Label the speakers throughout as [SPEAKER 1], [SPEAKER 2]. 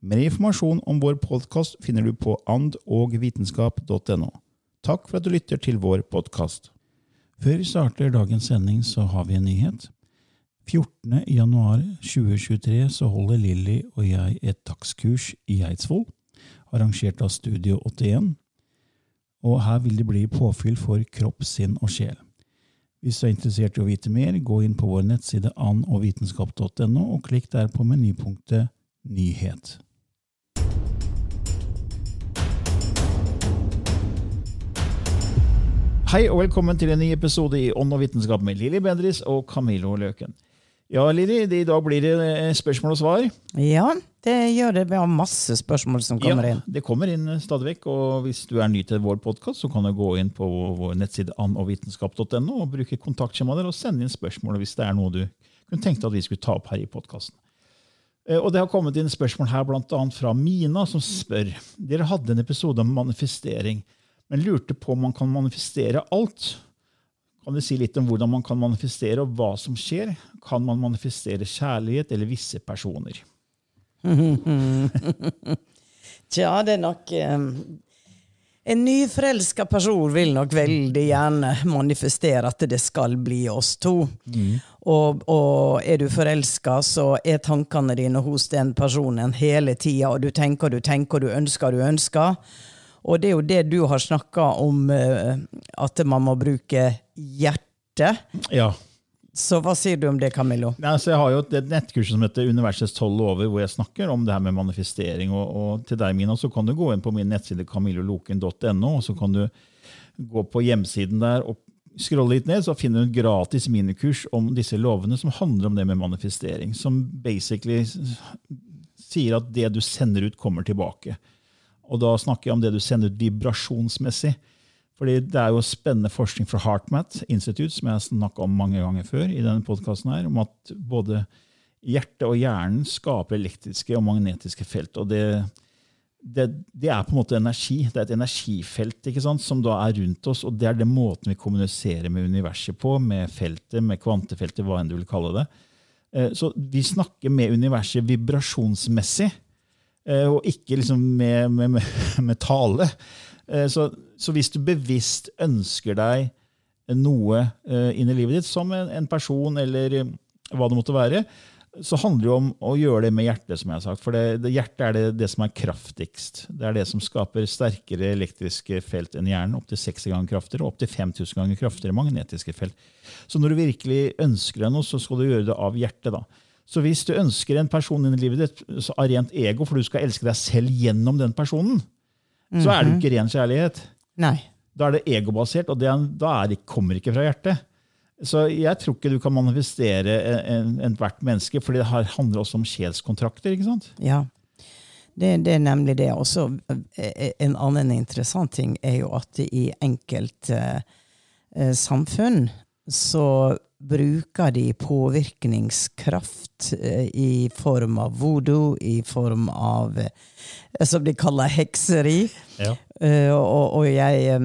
[SPEAKER 1] Mer informasjon om vår podkast finner du på andogvitenskap.no. Takk for at du lytter til vår podkast. Før vi starter dagens sending, så har vi en nyhet. 14. januar 2023 så holder Lilly og jeg et dagskurs i Eidsvoll, arrangert av Studio 81. Og her vil det bli påfyll for kropp, sinn og sjel. Hvis du er interessert i å vite mer, gå inn på vår nettside annogvitenskap.no og klikk der på menypunktet Nyhet. Hei og velkommen til en ny episode i Ånd og vitenskap med Lilly Bendris og Camilo Løken. Ja, Lilly, i dag blir det eh, spørsmål og svar.
[SPEAKER 2] Ja, det gjør det. Vi har masse spørsmål som kommer
[SPEAKER 1] ja,
[SPEAKER 2] inn.
[SPEAKER 1] Det kommer inn stadig vekk, og hvis du er ny til vår podkast, så kan du gå inn på vår nettside andogvitenskap.no og bruke kontaktskjemaet der og sende inn spørsmål hvis det er noe du kunne tenkt at vi skulle ta opp her i podkasten. Eh, og Det har kommet inn spørsmål her annet fra Mina, som spør Dere hadde en episode om manifestering men lurte på om man kan manifestere alt. Kan du si litt om hvordan man kan manifestere, og hva som skjer? Kan man manifestere kjærlighet eller visse personer?
[SPEAKER 2] Tja, det er nok um, En nyforelska person vil nok veldig gjerne manifestere at det skal bli oss to. Mm. Og, og, er du forelska, så er tankene dine hos den personen hele tida, og du tenker, du tenker, du ønsker, du ønsker. Og det er jo det du har snakka om, uh, at man må bruke hjertet.
[SPEAKER 1] Ja.
[SPEAKER 2] Så hva sier du om det, Camillo?
[SPEAKER 1] Ja, jeg har jo et nettkurs som heter Universets tolv lover, hvor jeg snakker om det her med manifestering. Og, og til deg, Mina, så kan du gå inn på min nettside camilloloken.no, og så kan du gå på hjemsiden der og scrolle litt ned, så finner du en gratis minikurs om disse lovene som handler om det med manifestering. Som basically sier at det du sender ut, kommer tilbake. Og da snakker jeg om det du sender ut vibrasjonsmessig. Fordi Det er jo spennende forskning fra HeartMath Institute som jeg har snakka om mange ganger før, i denne her, om at både hjertet og hjernen skaper elektriske og magnetiske felt. og det, det, det, er på en måte energi. Det er et energifelt ikke sant, som da er rundt oss. og Det er den måten vi kommuniserer med universet på, med feltet, med kvantefeltet, hva enn du vil kalle det. Eh, så vi snakker med universet vibrasjonsmessig. Eh, og ikke liksom med, med, med, tale. Eh, så, så, hvis du bevisst ønsker deg noe eh, inn i livet ditt, som en, en person eller hva det måtte være, så handler det om å gjøre det med hjertet. som jeg har sagt. For det, det hjertet er det, det, som er kraftigst. Det er det som skaper sterkere elektriske felt enn hjernen. Opptil 60 ganger kraftigere og opptil 5000 ganger kraftigere magnetiske felt. Så når du virkelig ønsker deg noe, så skal du gjøre det av hjertet. da. Så hvis du ønsker en person inn i livet ditt av rent ego, for du skal elske deg selv gjennom den personen, mm -hmm. så er det jo ikke ren kjærlighet.
[SPEAKER 2] Nei.
[SPEAKER 1] Da er det egobasert, og det, da det, kommer det ikke fra hjertet. Så jeg tror ikke du kan manifestere ethvert en, menneske, for det handler også om sjelskontrakter. ikke sant?
[SPEAKER 2] Ja, det, det, er nemlig det. Også en annen interessant ting er jo at i enkelte eh, samfunn så bruker de påvirkningskraft eh, i form av voodoo, i form av eh, som de kaller hekseri.
[SPEAKER 1] Ja.
[SPEAKER 2] Eh, og, og jeg,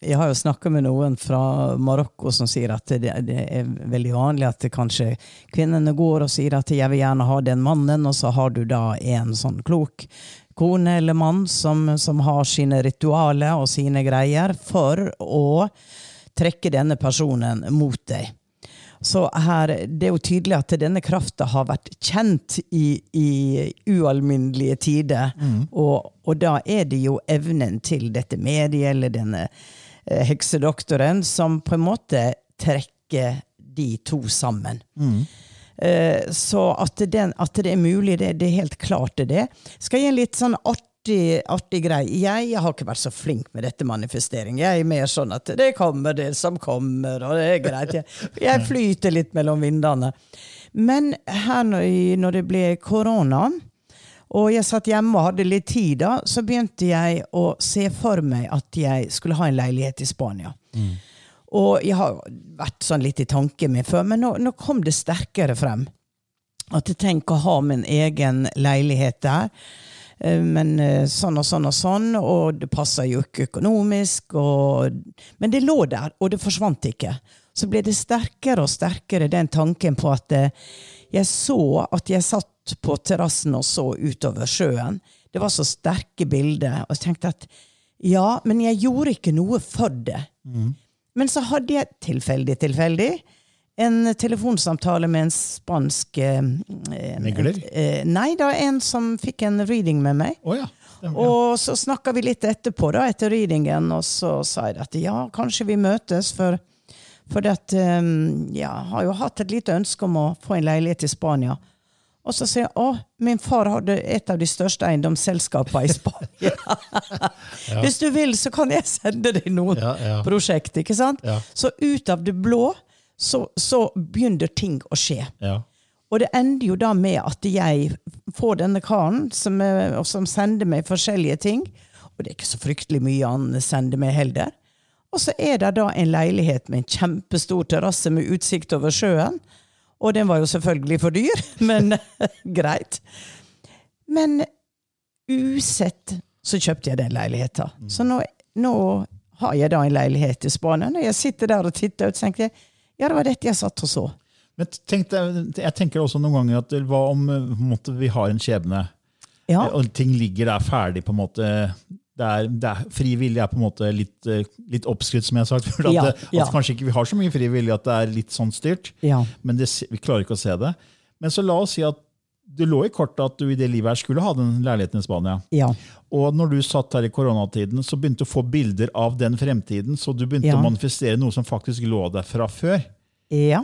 [SPEAKER 2] jeg har jo snakka med noen fra Marokko som sier at det, det er veldig vanlig at kanskje kvinnene går og sier at 'jeg vil gjerne ha den mannen', og så har du da en sånn klok kone eller mann som, som har sine ritualer og sine greier for å trekke denne personen mot deg. Så her, det er jo tydelig at denne krafta har vært kjent i, i ualminnelige tider. Og, og da er det jo evnen til dette mediet eller denne eh, heksedoktoren som på en måte trekker de to sammen. Eh, så at, den, at det er mulig, det, det er helt klart det det. Skal jeg gi en litt sånn artig, artig greie? Jeg, har ikke vært så flink med dette manifestering. Jeg er mer sånn at det kommer det som kommer, og det er greit. Jeg, jeg flyter litt mellom vindene. Men her når, når det ble korona, og jeg satt hjemme og hadde litt tid da, så begynte jeg å se for meg at jeg skulle ha en leilighet i Spania. Og jeg har vært sånn litt i tanken min før, men nå, nå kom det sterkere frem. At jeg tenker å ha min egen leilighet der. Eh, Men eh, sånn og sånn og sånn, og det passer jo ikke økonomisk. Og, men det lå der, og det forsvant ikke. Så ble det sterkere og sterkere den tanken på at eh, jeg så at jeg satt på terrassen og så utover sjøen. Det var så sterke bilder. Og jeg tenkte at ja, men jeg gjorde ikke noe for det. Men så hadde jeg tilfeldig, tilfeldig en telefonsamtale med en spansk eh, eh,
[SPEAKER 1] Megler?
[SPEAKER 2] Eh, nei, da en som fikk en reading med meg.
[SPEAKER 1] Oh, ja. stemmer, ja.
[SPEAKER 2] Og så snakka vi litt etterpå, da, etter readingen, og så sa jeg at ja, kanskje vi møtes, for, for at, um, ja, har jo hatt et lite ønske om å få en leilighet i Spania. Og så sier jeg å, min far hadde et av de største eiendomsselskapene i Spania. Hvis du vil, så kan jeg sende deg noen
[SPEAKER 1] Ja,
[SPEAKER 2] prosjekt. ikke sant? Så ut av det blå så, så begynner ting å skje.
[SPEAKER 1] Ja.
[SPEAKER 2] Og det ender jo da med at jeg får denne karen som, er- som sender meg forskjellige ting. Og det er ikke så fryktelig mye han sender meg heller. Og så er det da en leilighet med en kjempestor terrasse med utsikt over sjøen. Og den var jo selvfølgelig for dyr, men greit. Men usett så kjøpte jeg den leiligheten. Så nå, nå har jeg da en leilighet i Spania. Når jeg sitter der og titter ut, tenker jeg ja, det var dette jeg satt og så.
[SPEAKER 1] Men tenkte, jeg tenker også noen ganger at hva om eh, måte, vi har en skjebne,
[SPEAKER 2] Ja,
[SPEAKER 1] og ting ligger der ferdig på en måte det er, det er, Fri vilje er på en måte litt, eh, litt oppskrytt, som jeg har sagt. For at,
[SPEAKER 2] Ja,
[SPEAKER 1] det-
[SPEAKER 2] ja.
[SPEAKER 1] at kanskje ikke vi har så mye fri vilje at det er litt sånn styrt.
[SPEAKER 2] ja,
[SPEAKER 1] Men det, vi klarer ikke å se det. Men så la oss si at det lå i kortet at du i det livet her skulle ha den leiligheten i Spania.
[SPEAKER 2] ja.
[SPEAKER 1] Og når du satt her i koronatiden, så begynte du å få bilder av den fremtiden. Så du begynte
[SPEAKER 2] Ja.
[SPEAKER 1] å manifestere noe som faktisk lå der fra før.
[SPEAKER 2] ja.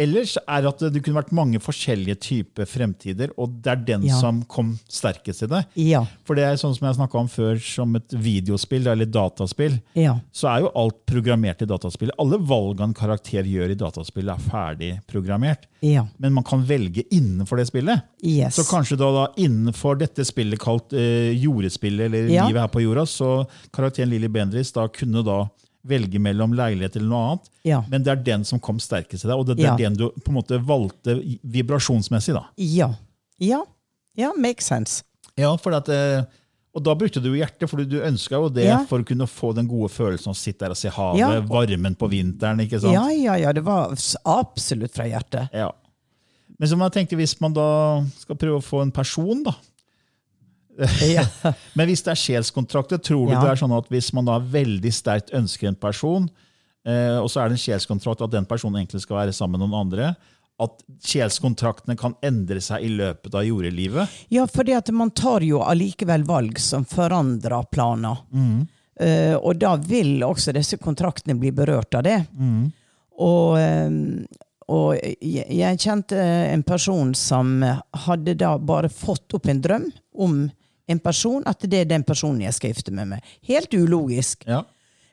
[SPEAKER 1] Ellers er at det kunne vært mange forskjellige typer fremtider, og det er den
[SPEAKER 2] Ja.
[SPEAKER 1] som kom sterkest i det.
[SPEAKER 2] Ja.
[SPEAKER 1] For det er sånn som jeg snakka om før, som et videospill eller dataspill,
[SPEAKER 2] Ja.
[SPEAKER 1] så er jo alt programmert i dataspillet. Alle valgene en karakter gjør i dataspillet, er ferdig programmert.
[SPEAKER 2] Ja.
[SPEAKER 1] Men man kan velge innenfor det spillet.
[SPEAKER 2] Yes.
[SPEAKER 1] Så kanskje da, da innenfor dette spillet kalt uh, jordespillet, eller livet her på jorda, så karakteren Lilly Bendriss da kunne da velge mellom leilighet eller noe annet.
[SPEAKER 2] Ja.
[SPEAKER 1] Men det er den som kom sterkest til deg, og det, det
[SPEAKER 2] Ja.
[SPEAKER 1] er den du på en måte valgte vibrasjonsmessig. da.
[SPEAKER 2] Ja. Ja. Ja, makes sense.
[SPEAKER 1] Ja, for at, eh, Og da brukte du jo hjertet, for du ønska jo det
[SPEAKER 2] Ja.
[SPEAKER 1] for å kunne få den gode følelsen av å sitte der og se havet, varmen på vinteren. ikke sant?
[SPEAKER 2] Ja, ja, ja. Det var absolutt fra hjertet.
[SPEAKER 1] Ja. Men som jeg tenkte, hvis man da skal prøve å få en person, da
[SPEAKER 2] Ja.
[SPEAKER 1] Men hvis det er sjelskontrakter, tror du
[SPEAKER 2] Ja.
[SPEAKER 1] det er sånn at hvis man da veldig sterkt ønsker en person, eh, og så er det en sjelskontrakt at den personen egentlig skal være sammen med noen andre, at sjelskontraktene kan endre seg i løpet av jordelivet?
[SPEAKER 2] ja, at man tar jo allikevel valg som forandrer planer. Eh, og da vil også disse kontraktene bli berørt av det. Og, eh, og jeg kjente en person som hadde da bare fått opp en drøm om en person, at det er den personen jeg skal gifte meg med. Helt ulogisk.
[SPEAKER 1] Ja.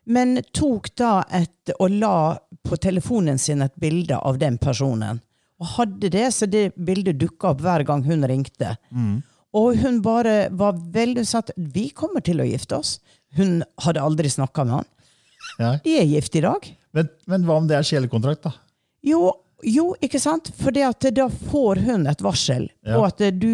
[SPEAKER 2] Men tok da et, og la på telefonen sin et bilde av den personen. Og hadde det, så det bildet dukka opp hver gang hun ringte. Og hun bare var veldig satt vi kommer til å gifte oss. Hun hadde aldri snakka med han.
[SPEAKER 1] Ja.
[SPEAKER 2] De er gift i dag.
[SPEAKER 1] Men, men hva om det er sjelekontrakt, da?
[SPEAKER 2] Jo, jo, ikke sant? For da får hun et varsel.
[SPEAKER 1] Ja.
[SPEAKER 2] Og at du,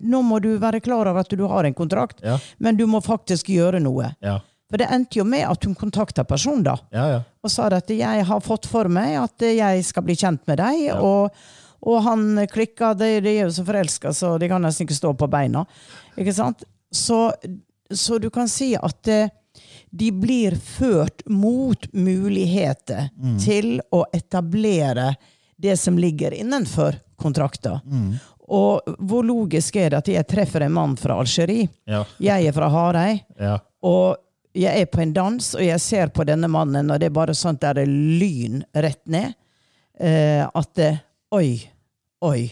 [SPEAKER 2] nå må du være klar over at du har en kontrakt,
[SPEAKER 1] Ja.
[SPEAKER 2] men du må faktisk gjøre noe.
[SPEAKER 1] Ja,
[SPEAKER 2] For det endte jo med at hun kontakta personen da,
[SPEAKER 1] ja. ja.
[SPEAKER 2] og sa at jeg har fått for meg at jeg skal bli kjent med deg. Og, og han klikka, de, de er jo så forelska, så de kan nesten ikke stå på beina. Ikke sant? Så, så du kan si at eh, de blir ført mot muligheter til å etablere det som ligger innenfor kontrakter. Og hvor logisk er det at jeg treffer en mann fra Algerie,
[SPEAKER 1] Ja.
[SPEAKER 2] jeg er fra Hareid.
[SPEAKER 1] ja.
[SPEAKER 2] og jeg er på en dans, og jeg ser på denne mannen, og det er bare sånt der det lyn rett ned. Eh, at det, Oi, oi.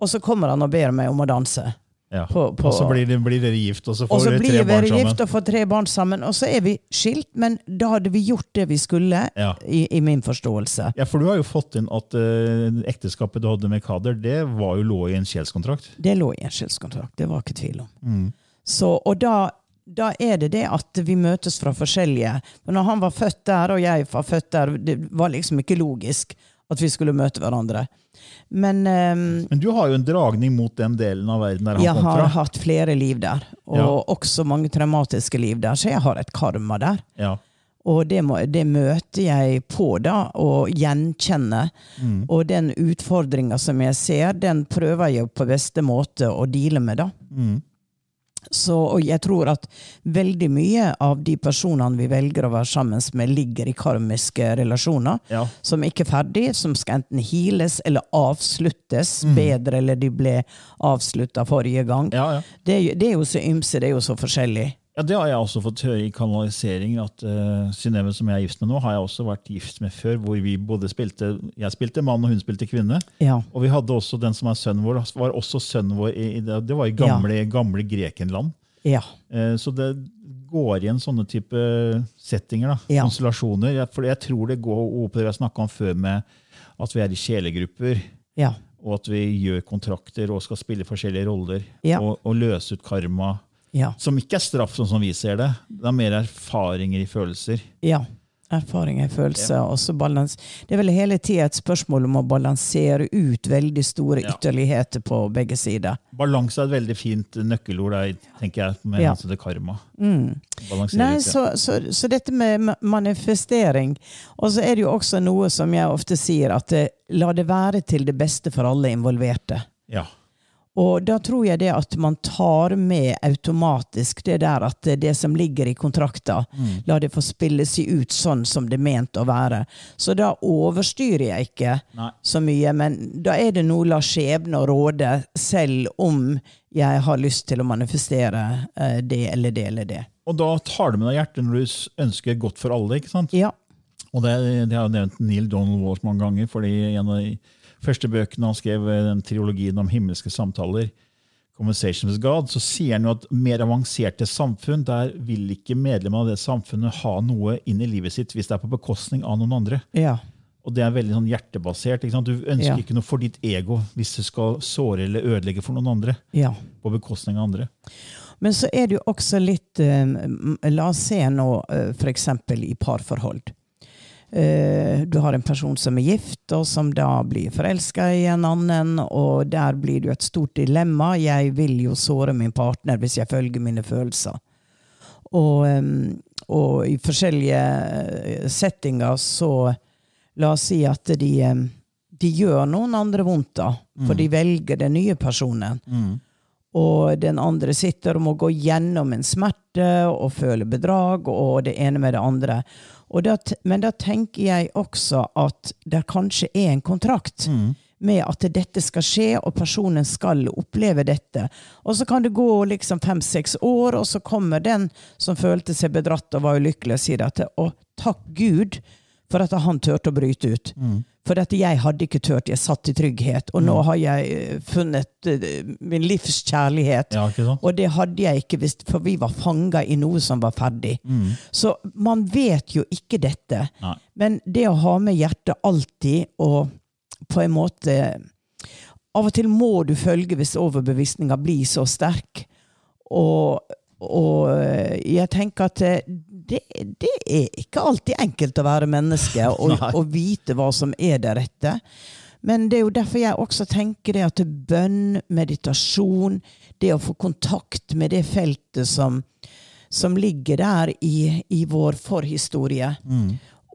[SPEAKER 2] Og så kommer han og ber meg om å danse.
[SPEAKER 1] Ja.
[SPEAKER 2] På- på-
[SPEAKER 1] Og så blir, det, blir dere gift, og så får dere tre barn sammen.
[SPEAKER 2] gift og får tre barn sammen, og så er vi skilt, men da hadde vi gjort det vi skulle,
[SPEAKER 1] Ja.
[SPEAKER 2] i, i min forståelse.
[SPEAKER 1] Ja, for du har jo fått inn at uh, ekteskapet du hadde med Kader, det var jo lå i en sjelskontrakt.
[SPEAKER 2] Det lå i en sjelskontrakt, det var ikke tvil om.
[SPEAKER 1] Mm.
[SPEAKER 2] Så, og da, da er det det at vi møtes fra forskjellige når han var født der, og jeg var født der, det var liksom ikke logisk at vi skulle møte hverandre. Men um,
[SPEAKER 1] Men du har jo en dragning mot den delen av verden der han
[SPEAKER 2] jeg
[SPEAKER 1] kom
[SPEAKER 2] har hatt flere liv der, og
[SPEAKER 1] Ja.
[SPEAKER 2] også mange traumatiske liv der, så jeg har et karma der.
[SPEAKER 1] Ja.
[SPEAKER 2] Og det, må, det møter jeg på da, og gjenkjenner.
[SPEAKER 1] Mm.
[SPEAKER 2] Og den utfordringa som jeg ser, den prøver jeg på beste måte å deale med, da.
[SPEAKER 1] Mm.
[SPEAKER 2] Så, og jeg tror at veldig mye av de personene vi velger å være sammen med, ligger i karmiske relasjoner
[SPEAKER 1] Ja.
[SPEAKER 2] som ikke er ferdig, som skal enten heales eller avsluttes
[SPEAKER 1] Mm.
[SPEAKER 2] bedre, eller de ble avslutta forrige gang.
[SPEAKER 1] Ja, ja.
[SPEAKER 2] Det, det er jo så ymse, det er jo så forskjellig.
[SPEAKER 1] Ja, det har jeg også fått høre i kanalisering. at uh, Synnøve, som jeg er gift med nå, har jeg også vært gift med før. hvor vi både spilte, Jeg spilte mann, og hun spilte kvinne.
[SPEAKER 2] Ja.
[SPEAKER 1] Og vi hadde også den som er sønnen vår, var også sønnen vår i, i det, var i gamle, gamle Grekenland.
[SPEAKER 2] Ja.
[SPEAKER 1] Uh, Så det går igjen sånne type settinger, da,
[SPEAKER 2] Ja.
[SPEAKER 1] konstellasjoner. Jeg- For jeg tror det går opp på det har snakka om før, med at vi er i sjelegrupper.
[SPEAKER 2] Ja.
[SPEAKER 1] Og at vi gjør kontrakter og skal spille forskjellige roller.
[SPEAKER 2] Ja.
[SPEAKER 1] Og, og løse ut karma.
[SPEAKER 2] Ja.
[SPEAKER 1] Som ikke er straff, sånn som vi ser det. Det er mer erfaringer i følelser.
[SPEAKER 2] ja. Erfaringer i følelser. balans. Det er vel hele tida et spørsmål om å balansere ut veldig store
[SPEAKER 1] Ja.
[SPEAKER 2] ytterligheter på begge sider.
[SPEAKER 1] Balanse er et veldig fint nøkkelord der, tenker jeg, med
[SPEAKER 2] Ja.
[SPEAKER 1] til karma.
[SPEAKER 2] Mm. Nei,
[SPEAKER 1] ut, ja.
[SPEAKER 2] så, så, så dette med manifestering Og så er det jo også noe som jeg ofte sier, at la det være til det beste for alle involverte.
[SPEAKER 1] ja.
[SPEAKER 2] Og da tror jeg det at man tar med automatisk det der at det- som ligger i kontrakta,
[SPEAKER 1] Mm.
[SPEAKER 2] la det få spille seg ut sånn som det er ment å være. Så da overstyrer jeg ikke
[SPEAKER 1] Nei.
[SPEAKER 2] så mye, men da er det noe la skjebnen råde, selv om jeg har lyst til å manifestere eh, det eller det eller det.
[SPEAKER 1] Og da tar du med deg hjertet når du ønsker godt for alle. ikke sant?
[SPEAKER 2] Ja.
[SPEAKER 1] Og det, det har jeg nevnt Neil Donald Walsh mange ganger, fordi en av de første bøkene han skrev, eh, den triologien om himmelske samtaler, Conversation with God, så sier han jo at mer avanserte samfunn, der vil ikke medlemmene av det samfunnet ha noe inn i livet sitt hvis det er på bekostning av noen andre.
[SPEAKER 2] Ja.
[SPEAKER 1] Og det er veldig sånn hjertebasert. Du ønsker
[SPEAKER 2] Ja.
[SPEAKER 1] ikke noe for ditt ego hvis du skal såre eller ødelegge for noen andre.
[SPEAKER 2] ja.
[SPEAKER 1] på bekostning av andre.
[SPEAKER 2] Men så er det jo også litt eh, La oss se nå eh, f.eks. i parforhold. Eh, du har en person som er gift, og som da blir forelska i en annen, og der blir det jo et stort dilemma. Jeg vil jo såre min partner hvis jeg følger mine følelser. Og, eh, og i forskjellige eh, settinger så La oss si at de, de gjør noen andre vondt, da. For de velger den nye personen. Og den andre sitter og må gå gjennom en smerte og føler bedrag og det ene med det andre. Da, men da tenker jeg også at det kanskje er en kontrakt med at dette skal skje, og personen skal oppleve dette. Og så kan det gå liksom fem-seks år, og så kommer den som følte seg bedratt og var ulykkelig, og sier at å, takk Gud for at han turte å bryte ut. For at jeg hadde ikke turt, jeg satt i trygghet, og nå har jeg eh, funnet eh, min livs kjærlighet.
[SPEAKER 1] Ja.
[SPEAKER 2] Og det hadde jeg ikke visst, for vi var fanga i noe som var ferdig. Så man vet jo ikke dette.
[SPEAKER 1] Nei.
[SPEAKER 2] Men det å ha med hjertet alltid og på en måte Av og til må du følge hvis overbevisninga blir så sterk. Og, og jeg tenker at det, det, er ikke alltid enkelt å være menneske og, og vite hva som er det rette. Men det er jo derfor jeg også tenker det at bønn, meditasjon, det å få kontakt med det feltet som, som ligger der i, i vår forhistorie,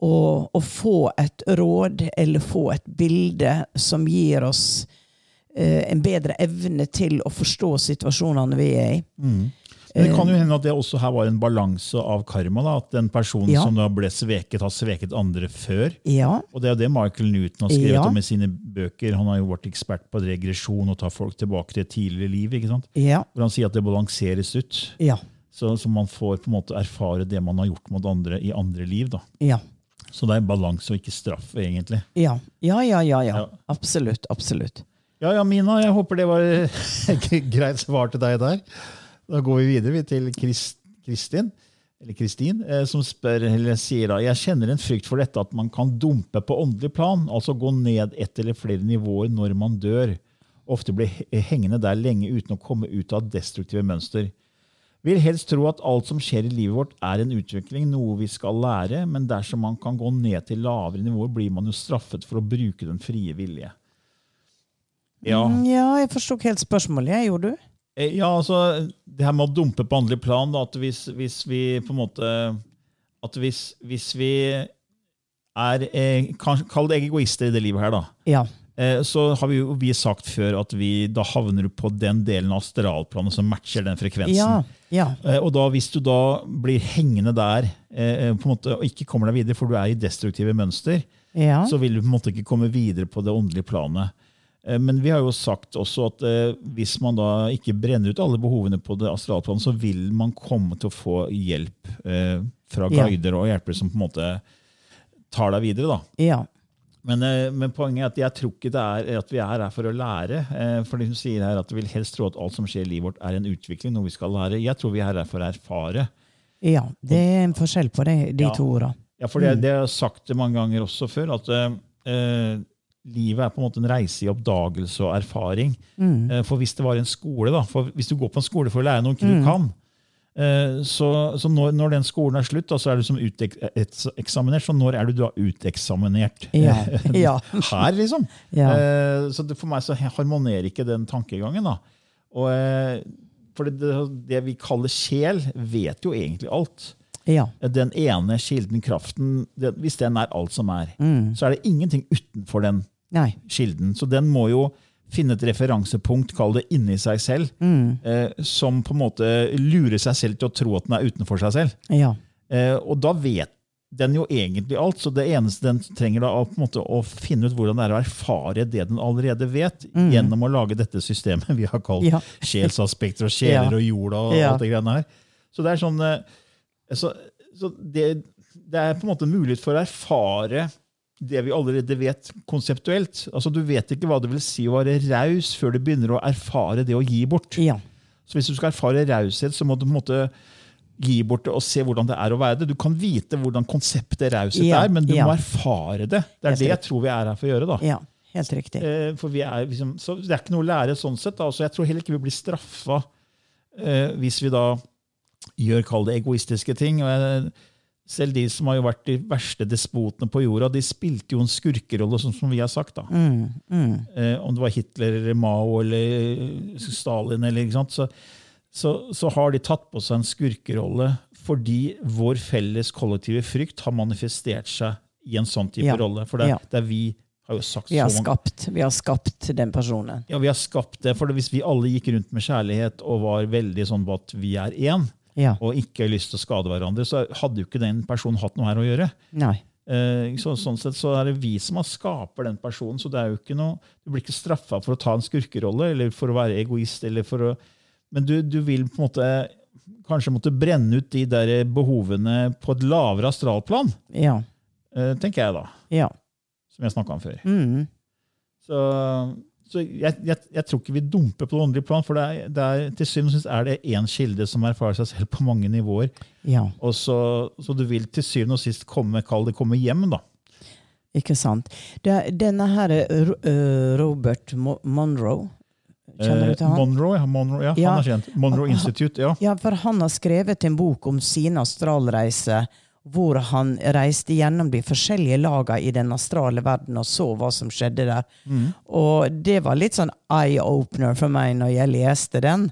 [SPEAKER 2] og, og få et råd eller få et bilde som gir oss eh, en bedre evne til å forstå situasjonene vi er i.
[SPEAKER 1] Men det kan jo hende at det også her var en balanse av karma. da, At den personen
[SPEAKER 2] Ja.
[SPEAKER 1] som da ble sveket, har sveket andre før.
[SPEAKER 2] Ja,
[SPEAKER 1] Og det er jo det Michael Newton har skrevet
[SPEAKER 2] Ja.
[SPEAKER 1] om i sine bøker. Han har jo vært ekspert på regresjon og tar folk tilbake til et tidligere liv. ikke sant?
[SPEAKER 2] ja,
[SPEAKER 1] Hvor han sier at det balanseres ut.
[SPEAKER 2] ja,
[SPEAKER 1] Så, så man får på en måte erfare det man har gjort mot andre i andre liv. da.
[SPEAKER 2] ja.
[SPEAKER 1] Så det er balanse og ikke straff, egentlig.
[SPEAKER 2] Ja, ja, ja. ja, ja.
[SPEAKER 1] Ja.
[SPEAKER 2] Absolutt. Absolutt.
[SPEAKER 1] Ja, ja, Mina, jeg håper det var greit svar til deg der. Da går vi videre til Kristin, eller Kristin, eh, som spør, eller sier da, jeg kjenner en frykt for dette at man kan dumpe på åndelig plan, altså gå ned ett eller flere nivåer når man dør. Ofte blir hengende der lenge uten å komme ut av destruktive mønster. Vil helst tro at alt som skjer i livet vårt er en utvikling, noe vi skal lære, men dersom man kan gå ned til lavere nivåer, blir man jo straffet for å bruke den frie vilje. Ja.
[SPEAKER 2] Mm, ja, jeg forsto ikke helt spørsmålet. Gjorde du?
[SPEAKER 1] Eh, Ja, altså, det her med å dumpe på andre plan, da, at hvis, hvis vi på en måte At hvis, hvis vi er eh, Kall det egoister i det livet her, da.
[SPEAKER 2] Ja.
[SPEAKER 1] Eh, så har vi jo vi sagt før at vi da havner på den delen av astralplanet som matcher den frekvensen.
[SPEAKER 2] Ja. ja.
[SPEAKER 1] Eh, Og da, hvis du da blir hengende der på en måte, og ikke kommer deg videre, for du er i destruktive mønster,
[SPEAKER 2] ja.
[SPEAKER 1] så vil du på en måte ikke komme videre på det åndelige planet. Eh, Men vi har jo sagt også at eh, hvis man da ikke brenner ut alle behovene på det astralplanet, så vil man komme til å få hjelp eh, fra guider og hjelpere som på en måte tar deg videre. da.
[SPEAKER 2] ja.
[SPEAKER 1] Men, men poenget er at jeg tror ikke det er at vi er her for å lære. For som sier her at vi vil helst tro at alt som skjer i livet vårt, er en utvikling, noe vi skal lære. Jeg tror vi er her for å erfare.
[SPEAKER 2] ja. Det er en forskjell på det, de
[SPEAKER 1] Ja.
[SPEAKER 2] to orda.
[SPEAKER 1] Ja, for det, det har jeg sagt mange ganger også før, at eh, livet er på en måte en reise i oppdagelse og erfaring. Mm. for hvis det var en skole, da, for hvis du går på en skole for å lære noe du kan, eh, så, så når, når den skolen er slutt, da, så er du som uteksaminert. Så når er du da uteksaminert?
[SPEAKER 2] Ja. ja.
[SPEAKER 1] Her, liksom.
[SPEAKER 2] Ja.
[SPEAKER 1] Eh, så det, for meg så harmonerer ikke den tankegangen. da. Og, eh, for det, det, det vi kaller sjel, vet jo egentlig alt.
[SPEAKER 2] ja.
[SPEAKER 1] Den ene kilden, kraften, det, hvis den er alt som er,
[SPEAKER 2] Mm.
[SPEAKER 1] så er det ingenting utenfor den
[SPEAKER 2] Nei.
[SPEAKER 1] kilden. Så den må jo finne et referansepunkt, kall det inni seg selv,
[SPEAKER 2] Mm.
[SPEAKER 1] eh, som på en måte lurer seg selv til å tro at den er utenfor seg selv.
[SPEAKER 2] Ja.
[SPEAKER 1] Eh, og da vet den jo egentlig alt, så det eneste den trenger da på en måte å finne ut hvordan det er å erfare det den allerede vet, gjennom å lage dette systemet vi har kalt
[SPEAKER 2] Mm. Ja.
[SPEAKER 1] sjelsaspekter og sjeler
[SPEAKER 2] Ja.
[SPEAKER 1] og jorda og
[SPEAKER 2] Ja.
[SPEAKER 1] alt det greiene her. Så det er sånn eh, så, så det, det er på en måte mulighet for å erfare det vi allerede vet konseptuelt. Altså Du vet ikke hva det vil si å være raus før du begynner å erfare det å gi bort.
[SPEAKER 2] Ja.
[SPEAKER 1] Så hvis du skal erfare raushet, så må du på en måte gi bort det og se hvordan det er å være det. Du kan vite hvordan konseptet raushet
[SPEAKER 2] Ja,
[SPEAKER 1] er, men du
[SPEAKER 2] ja.
[SPEAKER 1] må erfare det. Det er
[SPEAKER 2] Helt
[SPEAKER 1] det jeg tror vi er her for å gjøre. da.
[SPEAKER 2] ja. Helt riktig.
[SPEAKER 1] Eh, For vi er liksom, så Det er ikke noe å lære sånn sett. Da. Så jeg tror heller ikke vi blir straffa eh, hvis vi da gjør kall det egoistiske ting. Og jeg, selv de som har jo vært de verste despotene på jorda, de spilte jo en skurkerolle, sånn som vi har sagt. da.
[SPEAKER 2] Mm. Mm.
[SPEAKER 1] Eh, om det var Hitler eller Mao eller Stalin, eller, ikke sant? Så, så, så har de tatt på seg en skurkerolle fordi vår felles kollektive frykt har manifestert seg i en sånn type
[SPEAKER 2] Ja.
[SPEAKER 1] rolle. For det,
[SPEAKER 2] Ja.
[SPEAKER 1] det er vi har jo sagt
[SPEAKER 2] Vi har
[SPEAKER 1] så mange
[SPEAKER 2] skapt, vi har skapt den personen.
[SPEAKER 1] ja, vi har skapt det. For hvis vi alle gikk rundt med kjærlighet og var veldig sånn på at vi er én,
[SPEAKER 2] Ja.
[SPEAKER 1] og ikke har lyst til å skade hverandre, så hadde jo ikke den personen hatt noe her å gjøre.
[SPEAKER 2] Nei.
[SPEAKER 1] Eh, så, sånn sett så er det vi som har skaper den personen, så det er jo ikke noe, du blir ikke straffa for å ta en skurkerolle eller for å være egoist. eller for å, Men du, du vil på en måte kanskje måtte brenne ut de der behovene på et lavere astralplan,
[SPEAKER 2] Ja.
[SPEAKER 1] eh, tenker jeg da,
[SPEAKER 2] Ja.
[SPEAKER 1] som jeg snakka om før.
[SPEAKER 2] Mm.
[SPEAKER 1] Så, så jeg, jeg, jeg tror ikke vi dumper på det åndelige plan, for det er, det er, til syvende og sist er det én kilde som erfarer seg selv på mange nivåer.
[SPEAKER 2] Ja.
[SPEAKER 1] Og så, så du vil til syvende og sist komme, kall det komme hjem, da.
[SPEAKER 2] Ikke sant. Det, denne her er eh, Robert Monroe Kjenner du til han?
[SPEAKER 1] Monroe, ja, Monroe, ja,
[SPEAKER 2] Ja.
[SPEAKER 1] han er kjent. Monroe Institute, ja.
[SPEAKER 2] Ja, for han har skrevet en bok om sin astralreise, hvor han reiste gjennom de forskjellige lagene i den astrale verden og så hva som skjedde der. Og det var litt sånn eye-opener for meg når jeg leste den.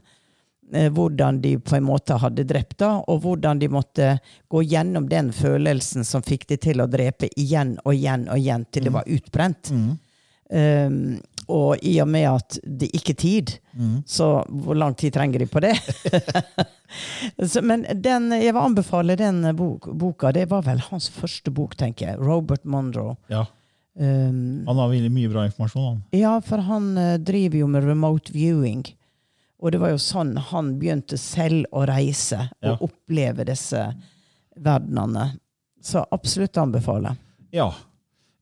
[SPEAKER 2] Eh, Hvordan de på en måte hadde drept da, og hvordan de måtte gå gjennom den følelsen som fikk de til å drepe igjen og igjen og igjen til det var utbrent. Um, og i og med at det ikke er tid, så hvor lang tid trenger de på det? så, men den, jeg vil anbefale den bok, boka. Det var vel hans første bok, tenker jeg. Robert Monroe.
[SPEAKER 1] ja.
[SPEAKER 2] Um,
[SPEAKER 1] Han har veldig mye bra informasjon. Han.
[SPEAKER 2] ja, for han uh, driver jo med remote viewing. Og det var jo sånn han begynte selv å reise og
[SPEAKER 1] Ja.
[SPEAKER 2] oppleve disse verdenene. Så absolutt anbefale.
[SPEAKER 1] Ja.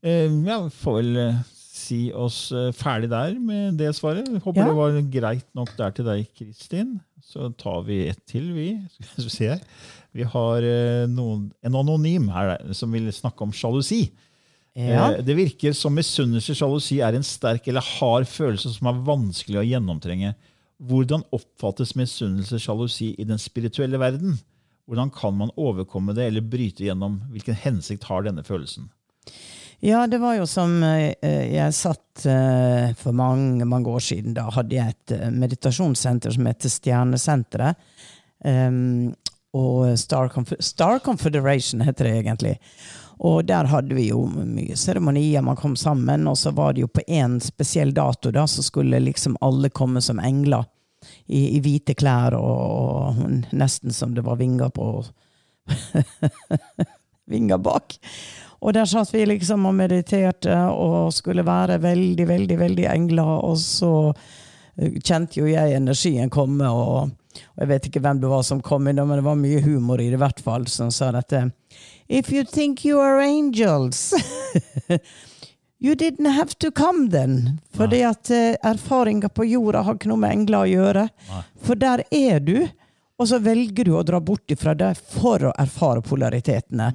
[SPEAKER 1] Uh, jeg vi får vel eh, si oss eh, ferdig der med det svaret. Håper
[SPEAKER 2] Ja.
[SPEAKER 1] det var greit nok der til deg, Kristin. Så tar vi ett til, vi. Skal vi se her. Vi har eh, noen, en anonym her som vil snakke om sjalusi.
[SPEAKER 2] Ja.
[SPEAKER 1] Eh, Det virker som misunnelse sjalusi er en sterk eller hard følelse som er vanskelig å gjennomtrenge. Hvordan oppfattes misunnelse sjalusi i den spirituelle verden? Hvordan kan man overkomme det eller bryte gjennom? Hvilken hensikt har denne følelsen?
[SPEAKER 2] Ja, det var jo som eh, jeg satt eh, for mange, mange år siden. Da hadde jeg et eh, meditasjonssenter som heter Stjernesenteret. Um, og Star, Conf Star Confederation heter det egentlig. Og der hadde vi jo mye seremonier, man kom sammen, og så var det jo på én spesiell dato da, så skulle liksom alle komme som engler. I, i hvite klær og, og nesten som det var vinger på vinger bak. Og der satt vi liksom og mediterte og skulle være veldig, veldig, veldig engler. Og så eh, kjente jo jeg energien komme, og, og jeg vet ikke hvem det var som kom inn, men det var mye humor i det i hvert fall, som sa dette. If you think you are angels You didn't have to come then. Fordi at eh, erfaringer på jorda har ikke noe med engler å gjøre. For der er du, og så velger du å dra bort ifra det for å erfare polaritetene.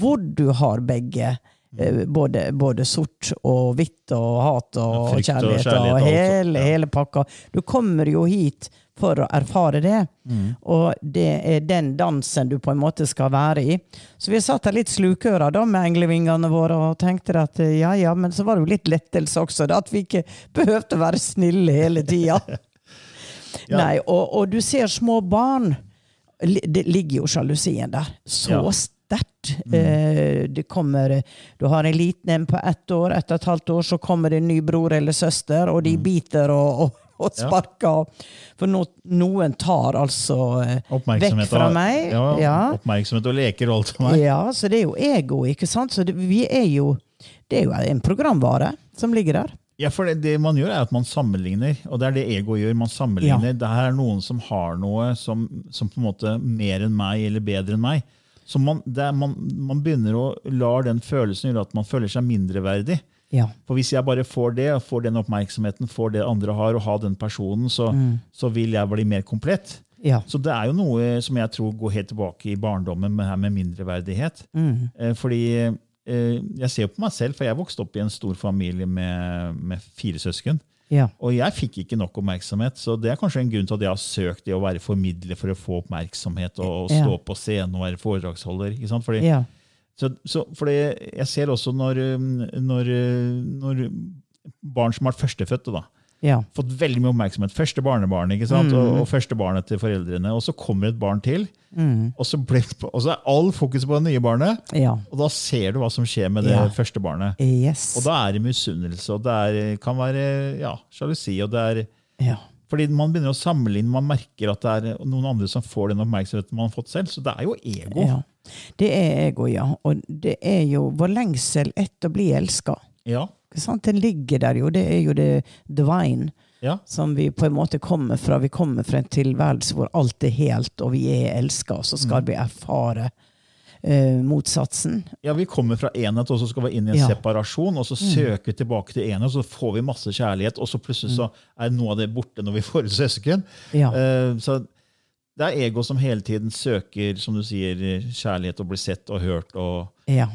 [SPEAKER 2] Hvor du har begge. eh, Både, både sort og hvitt og hat og
[SPEAKER 1] frykt
[SPEAKER 2] kjærlighet og,
[SPEAKER 1] kjærlighet og
[SPEAKER 2] hele,
[SPEAKER 1] ja.
[SPEAKER 2] hele pakka. Du kommer jo hit for å erfare det.
[SPEAKER 1] Mm.
[SPEAKER 2] Og det er den dansen du på en måte skal være i. Så vi satt her litt slukøra da med englevingene våre og tenkte at eh, ja ja, men så var det jo litt lettelse også, da, at vi ikke behøvde å være snille hele tida.
[SPEAKER 1] Ja.
[SPEAKER 2] Nei, og, og du ser små barn. Det ligger jo sjalusien der. Så
[SPEAKER 1] Ja.
[SPEAKER 2] sterkt. Eh, det kommer Du har en liten en på ett år, Etter et halvt år, så kommer det en ny bror eller søster, og de biter og, og, og
[SPEAKER 1] Ja.
[SPEAKER 2] sparker. For no, noen tar altså eh, vekk fra meg.
[SPEAKER 1] Ja,
[SPEAKER 2] Ja.
[SPEAKER 1] Oppmerksomhet og leker og alt som er.
[SPEAKER 2] Ja, så det er jo ego, ikke sant? Så det, vi er jo Det er jo en programvare som ligger der.
[SPEAKER 1] Ja, for det, det man gjør, er at man sammenligner. Og det er det ego gjør. Man sammenligner. Det her er noen som har noe som, som på en måte mer enn meg, eller bedre enn meg. Så man, er, man, man begynner å lar den følelsen gjøre at man føler seg mindreverdig.
[SPEAKER 2] Ja.
[SPEAKER 1] For hvis jeg bare får det, får den oppmerksomheten, får det andre har, og har den personen, så, så vil jeg bli mer komplett.
[SPEAKER 2] Ja.
[SPEAKER 1] Så det er jo noe som jeg tror går helt tilbake i barndommen, med, her med mindreverdighet. Eh, fordi jeg ser jo på meg selv, for jeg vokste opp i en stor familie med, med fire søsken.
[SPEAKER 2] Ja.
[SPEAKER 1] Og jeg fikk ikke nok oppmerksomhet, så det er kanskje en grunn til at jeg har søkt det å være formidler for å få oppmerksomhet og, og stå
[SPEAKER 2] Ja.
[SPEAKER 1] på scenen og være foredragsholder. ikke sant? Fordi,
[SPEAKER 2] ja.
[SPEAKER 1] så, så, fordi jeg ser også når, um, når, uh, når barn som har vært førstefødte, da,
[SPEAKER 2] Ja.
[SPEAKER 1] fått veldig mye oppmerksomhet. Første barnebarn, ikke sant? Og, og første barnet til foreldrene. Og så kommer et barn til, og, så ble, og så er all fokus på det nye barnet.
[SPEAKER 2] Ja.
[SPEAKER 1] Og da ser du hva som skjer med det
[SPEAKER 2] Ja.
[SPEAKER 1] første barnet.
[SPEAKER 2] Yes.
[SPEAKER 1] Og da er det misunnelse, og det er, kan være ja, sjalusi. og det er
[SPEAKER 2] ja.
[SPEAKER 1] fordi man begynner å sammenligne, man merker at det er noen andre som får den oppmerksomheten man har fått selv. Så det er jo ego.
[SPEAKER 2] ja. Det er ego, ja. Og det er jo vår lengsel etter å bli elska.
[SPEAKER 1] Ja.
[SPEAKER 2] Sant? Den ligger der jo. Det er jo det divine
[SPEAKER 1] ja.
[SPEAKER 2] som vi på en måte kommer fra. Vi kommer fra en tilværelse hvor alt er helt, og vi er elska, og så skal vi erfare eh, motsatsen.
[SPEAKER 1] Ja, Vi kommer fra enhet, og så skal vi inn i en
[SPEAKER 2] Ja.
[SPEAKER 1] separasjon. Og så søker vi tilbake til enhet, og så får vi masse kjærlighet. Og så plutselig så er noe av det borte når vi får søsken.
[SPEAKER 2] Ja.
[SPEAKER 1] Eh, så det er ego som hele tiden søker som du sier, kjærlighet og blir sett og hørt. og
[SPEAKER 2] ja.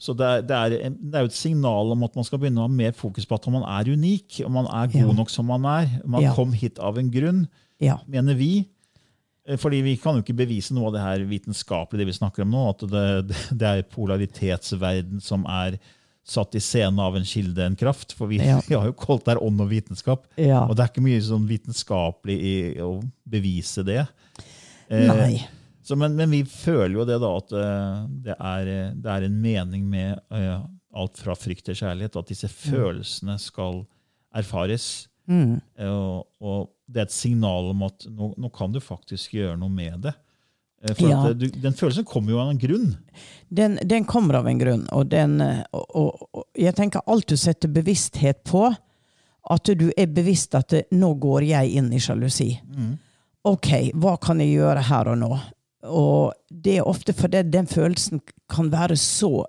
[SPEAKER 1] Så det er, det, er, det er jo et signal om at man skal begynne å ha mer fokus på at man er unik, og man er god
[SPEAKER 2] Ja.
[SPEAKER 1] nok som man er. Man
[SPEAKER 2] Ja.
[SPEAKER 1] kom hit av en grunn,
[SPEAKER 2] Ja.
[SPEAKER 1] mener vi. Eh, Fordi vi kan jo ikke bevise noe av det her vitenskapelige det vi snakker om nå. At det, det er polaritetsverden som er satt i scene av en kilde, en kraft. For vi,
[SPEAKER 2] Ja.
[SPEAKER 1] vi har jo kalt det her ånd og vitenskap.
[SPEAKER 2] Ja.
[SPEAKER 1] Og det er ikke mye sånn vitenskapelig i å bevise det. Eh,
[SPEAKER 2] Nei.
[SPEAKER 1] Så, men, men vi føler jo det da at eh, det, er, det er en mening med eh, alt fra frykt til kjærlighet, at disse følelsene skal erfares.
[SPEAKER 2] Mm.
[SPEAKER 1] Eh, Og, og det er et signal om at nå, nå kan du faktisk gjøre noe med det. For
[SPEAKER 2] Ja.
[SPEAKER 1] du, Den følelsen kommer jo av en grunn.
[SPEAKER 2] Den, den kommer av en grunn, og, den, og, og, jeg tenker alt du setter bevissthet på, at du er bevisst at det, nå går jeg inn i sjalusi. Ok, hva kan jeg gjøre her og nå? Og det er ofte fordi den følelsen kan være så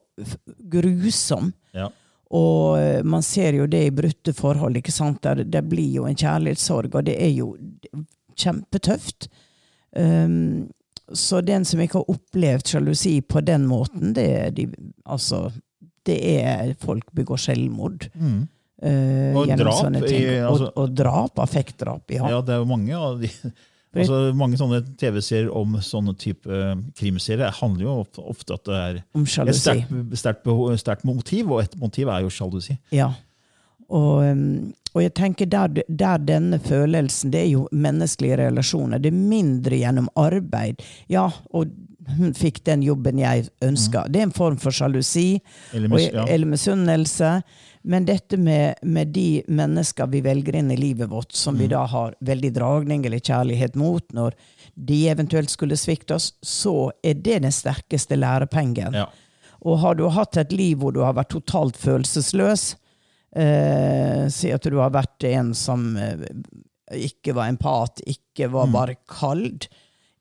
[SPEAKER 2] grusom.
[SPEAKER 1] Ja.
[SPEAKER 2] Og eh, man ser jo det i brutte forhold. ikke sant? Der det blir jo en kjærlighetssorg, og det er jo kjempetøft. Um, så den som ikke har opplevd sjalusi på den måten, det er, de, altså, det er folk begår selvmord.
[SPEAKER 1] Mm.
[SPEAKER 2] Uh,
[SPEAKER 1] Og drap i- altså-
[SPEAKER 2] og, og drap, affektdrap, ja.
[SPEAKER 1] Ja, det er jo mange av de altså, Mange sånne TV-serier om sånne type eh, krimserier handler jo ofte, at det er
[SPEAKER 2] Om
[SPEAKER 1] et
[SPEAKER 2] sjalusi.
[SPEAKER 1] sterkt, sterkt, motiv, og et motiv er jo sjalusi.
[SPEAKER 2] Ja. Og, um, og jeg tenker der, der denne følelsen, det er jo menneskelige relasjoner. Det er mindre gjennom arbeid. Ja, og hun fikk den jobben jeg ønska. Det er en form for sjalusi
[SPEAKER 1] Eller mis- ja.
[SPEAKER 2] eller misunnelse. Men dette med, med de mennesker vi velger inn i livet vårt, som
[SPEAKER 1] Mm.
[SPEAKER 2] vi da har veldig dragning eller kjærlighet mot, når de eventuelt skulle svikte oss, så er det den sterkeste lærepengen.
[SPEAKER 1] Ja.
[SPEAKER 2] Og har du hatt et liv hvor du har vært totalt følelsesløs, eh, si at du har vært en som eh, ikke var empat, ikke var bare kald,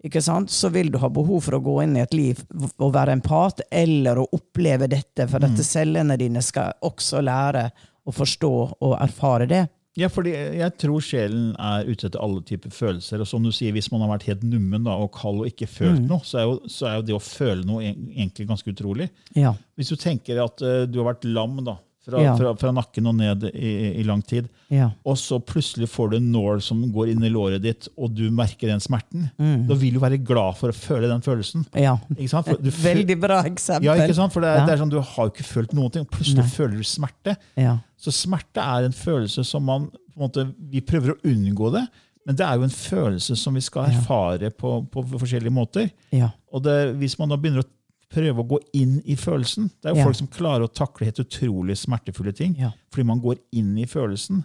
[SPEAKER 2] ikke sant? så vil du ha behov for å gå inn i et liv og være empat, eller å oppleve dette, for at cellene dine skal også lære å forstå og erfare det.
[SPEAKER 1] Ja, fordi jeg tror sjelen er ute etter alle typer følelser. Og som du sier, hvis man har vært helt nummen da, og kald og ikke følt noe, så er, jo, så er jo det å føle noe egentlig ganske utrolig.
[SPEAKER 2] Ja.
[SPEAKER 1] Hvis du tenker at uh, du har vært lam da, fra,
[SPEAKER 2] Ja.
[SPEAKER 1] fra, fra nakken og ned i, i lang tid,
[SPEAKER 2] Ja.
[SPEAKER 1] og så plutselig får du en nål som går inn i låret ditt, og du merker den smerten,
[SPEAKER 2] Mm.
[SPEAKER 1] da vil du være glad for å føle den følelsen.
[SPEAKER 2] ja.
[SPEAKER 1] Du
[SPEAKER 2] Veldig bra eksempel.
[SPEAKER 1] Ja, ikke sant? For det er, det er sånn, Du har jo ikke følt noen ting, og plutselig
[SPEAKER 2] Nei.
[SPEAKER 1] føler du smerte.
[SPEAKER 2] Ja.
[SPEAKER 1] Så smerte er en følelse som man på en måte, Vi prøver å unngå det, men det er jo en følelse som vi skal erfare på, på forskjellige måter.
[SPEAKER 2] Ja.
[SPEAKER 1] Og det, Hvis man da begynner å prøve å gå inn i følelsen Det er jo
[SPEAKER 2] Ja.
[SPEAKER 1] folk som klarer å takle helt utrolig smertefulle ting
[SPEAKER 2] Ja.
[SPEAKER 1] fordi man går inn i følelsen.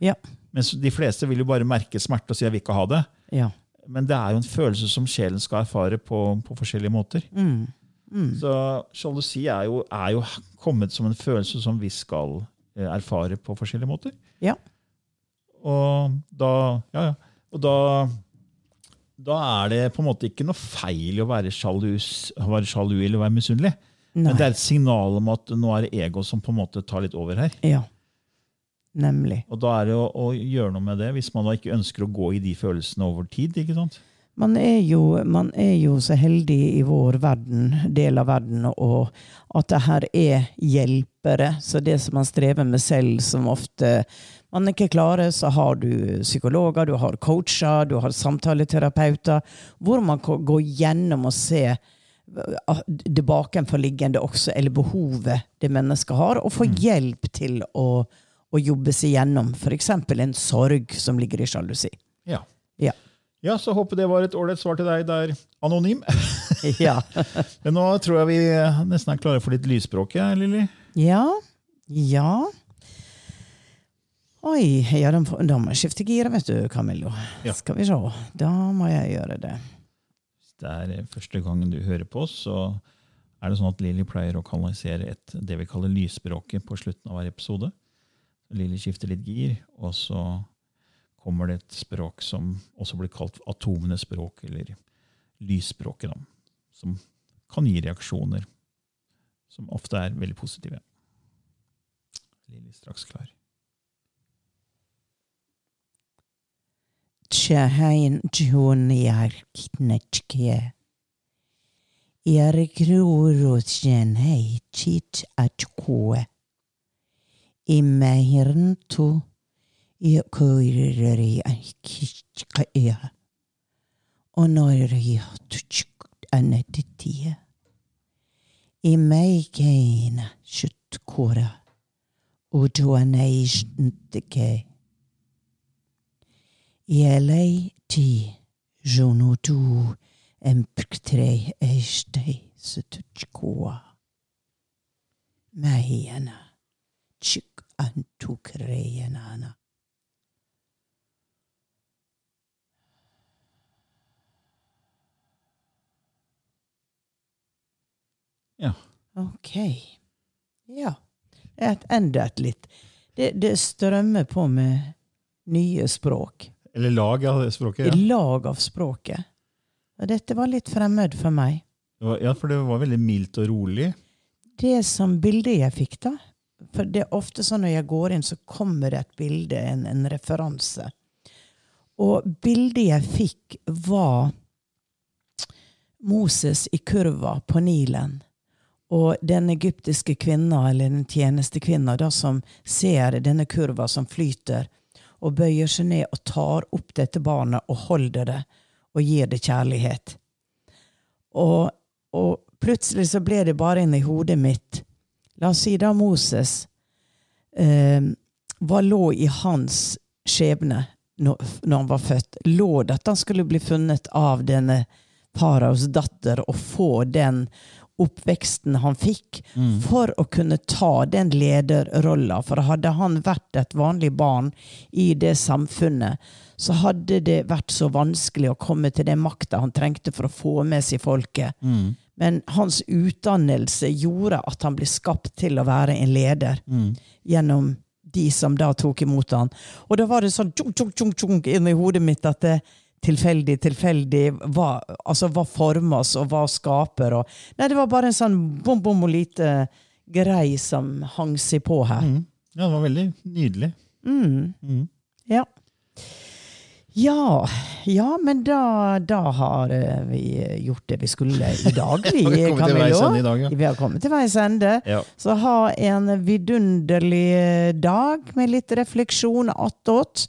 [SPEAKER 2] Ja.
[SPEAKER 1] Mens de fleste vil jo bare merke smerte og si 'jeg vil ikke ha det'.
[SPEAKER 2] Ja.
[SPEAKER 1] Men det er jo en følelse som sjelen skal erfare på, på forskjellige måter.
[SPEAKER 2] Mm. Mm.
[SPEAKER 1] Så sjalusi er er jo kommet som en følelse som vi skal eh, erfare på forskjellige måter.
[SPEAKER 2] Ja.
[SPEAKER 1] Og da, ja, ja. Og da, da er det på en måte ikke noe feil å være, sjalus, være sjalu eller være misunnelig. Men det er et signal om at nå er det ego som på en måte tar litt over her.
[SPEAKER 2] Ja. Nemlig.
[SPEAKER 1] Og da er det å, å gjøre noe med det, hvis man da ikke ønsker å gå i de følelsene over tid. ikke sant?
[SPEAKER 2] Man er, jo, man er jo så heldig i vår verden, del av verden, og at det her er hjelpere. Så det som man strever med selv, som ofte man ikke klarer, så har du psykologer, du har coacher, du har samtaleterapeuter, hvor man går gjennom og se ah, det bakenforliggende også, eller behovet det mennesket har, og får hjelp til å, å jobbe seg gjennom f.eks. en sorg som ligger i sjalusi.
[SPEAKER 1] Ja.
[SPEAKER 2] Ja.
[SPEAKER 1] Ja, så håper det var et ålreit svar til deg der, anonym.
[SPEAKER 2] ja.
[SPEAKER 1] Men nå tror jeg vi nesten er klare for litt lysspråk, Lilly.
[SPEAKER 2] Ja. Ja. Oi, ja, da, må- jeg skifte gir, vet du, Camillo.
[SPEAKER 1] Ja.
[SPEAKER 2] Skal vi se. Da må jeg gjøre det.
[SPEAKER 1] Hvis det er første gangen du hører på oss, så er det sånn at Lilly pleier å kanalisere et, det vi kaller lysspråket på slutten av hver episode. Lilly skifter litt gir, og så kommer det et språk som også blir kalt atomenes språk, eller lysspråket, da, som kan gi reaksjoner som ofte er veldig positive. Lilly straks klar.
[SPEAKER 2] Tjehein tjoniarknetske. Ergrorotjen hei chit atkoe. Imehirntu i koireri Onoiri Onori tutsk anetitie. Imeikeina shutkora. Utuaneisntike. Ielei ti jonutu empktrei eistei setutskoa. Mähiänä, chik antukreienana.
[SPEAKER 1] Ja.
[SPEAKER 2] Ok. Ja. Et, enda et litt. Det, det strømmer på med nye språk.
[SPEAKER 1] Eller lag av språket.
[SPEAKER 2] I
[SPEAKER 1] Ja.
[SPEAKER 2] lag av språket. Og dette var litt fremmed for meg.
[SPEAKER 1] Ja, for det var veldig mildt og rolig.
[SPEAKER 2] Det som bildet jeg fikk, da For det er ofte sånn når jeg går inn, så kommer det et bilde, en, en referanse. Og bildet jeg fikk, var Moses i kurva på Nilen. Og den egyptiske kvinna, eller den tjenestekvinna, da, som ser denne kurva som flyter, og bøyer seg ned og tar opp dette barnet og holder det, og gir det kjærlighet. Og, og plutselig så ble det bare inni hodet mitt La oss si da Moses eh, Hva lå i hans skjebne når, når han var født? Lå det at han skulle bli funnet av denne faraos datter og få den oppveksten han fikk, for å kunne ta den lederrolla? For hadde han vært et vanlig barn i det samfunnet, så hadde det vært så vanskelig å komme til den makta han trengte for å få med seg folket. Men hans utdannelse gjorde at han ble skapt til å være en leder gjennom de som da tok imot han. Og da var det sånn tjung, tjung, tjung, tjung, inni hodet mitt at det tilfeldig, tilfeldig hva, altså hva formes og hva skaper og Nei, det var bare en sånn bom, bom og lite grei som hang seg på her.
[SPEAKER 1] Ja, det var veldig nydelig.
[SPEAKER 2] Ja. Ja, ja, men da, da har eh, vi gjort det vi skulle i dag. Vi,
[SPEAKER 1] Vi
[SPEAKER 2] Camillo.
[SPEAKER 1] i dag, ja.
[SPEAKER 2] Vi har kommet til veis ende.
[SPEAKER 1] Ja.
[SPEAKER 2] Så ha en vidunderlig dag med litt refleksjon attåt,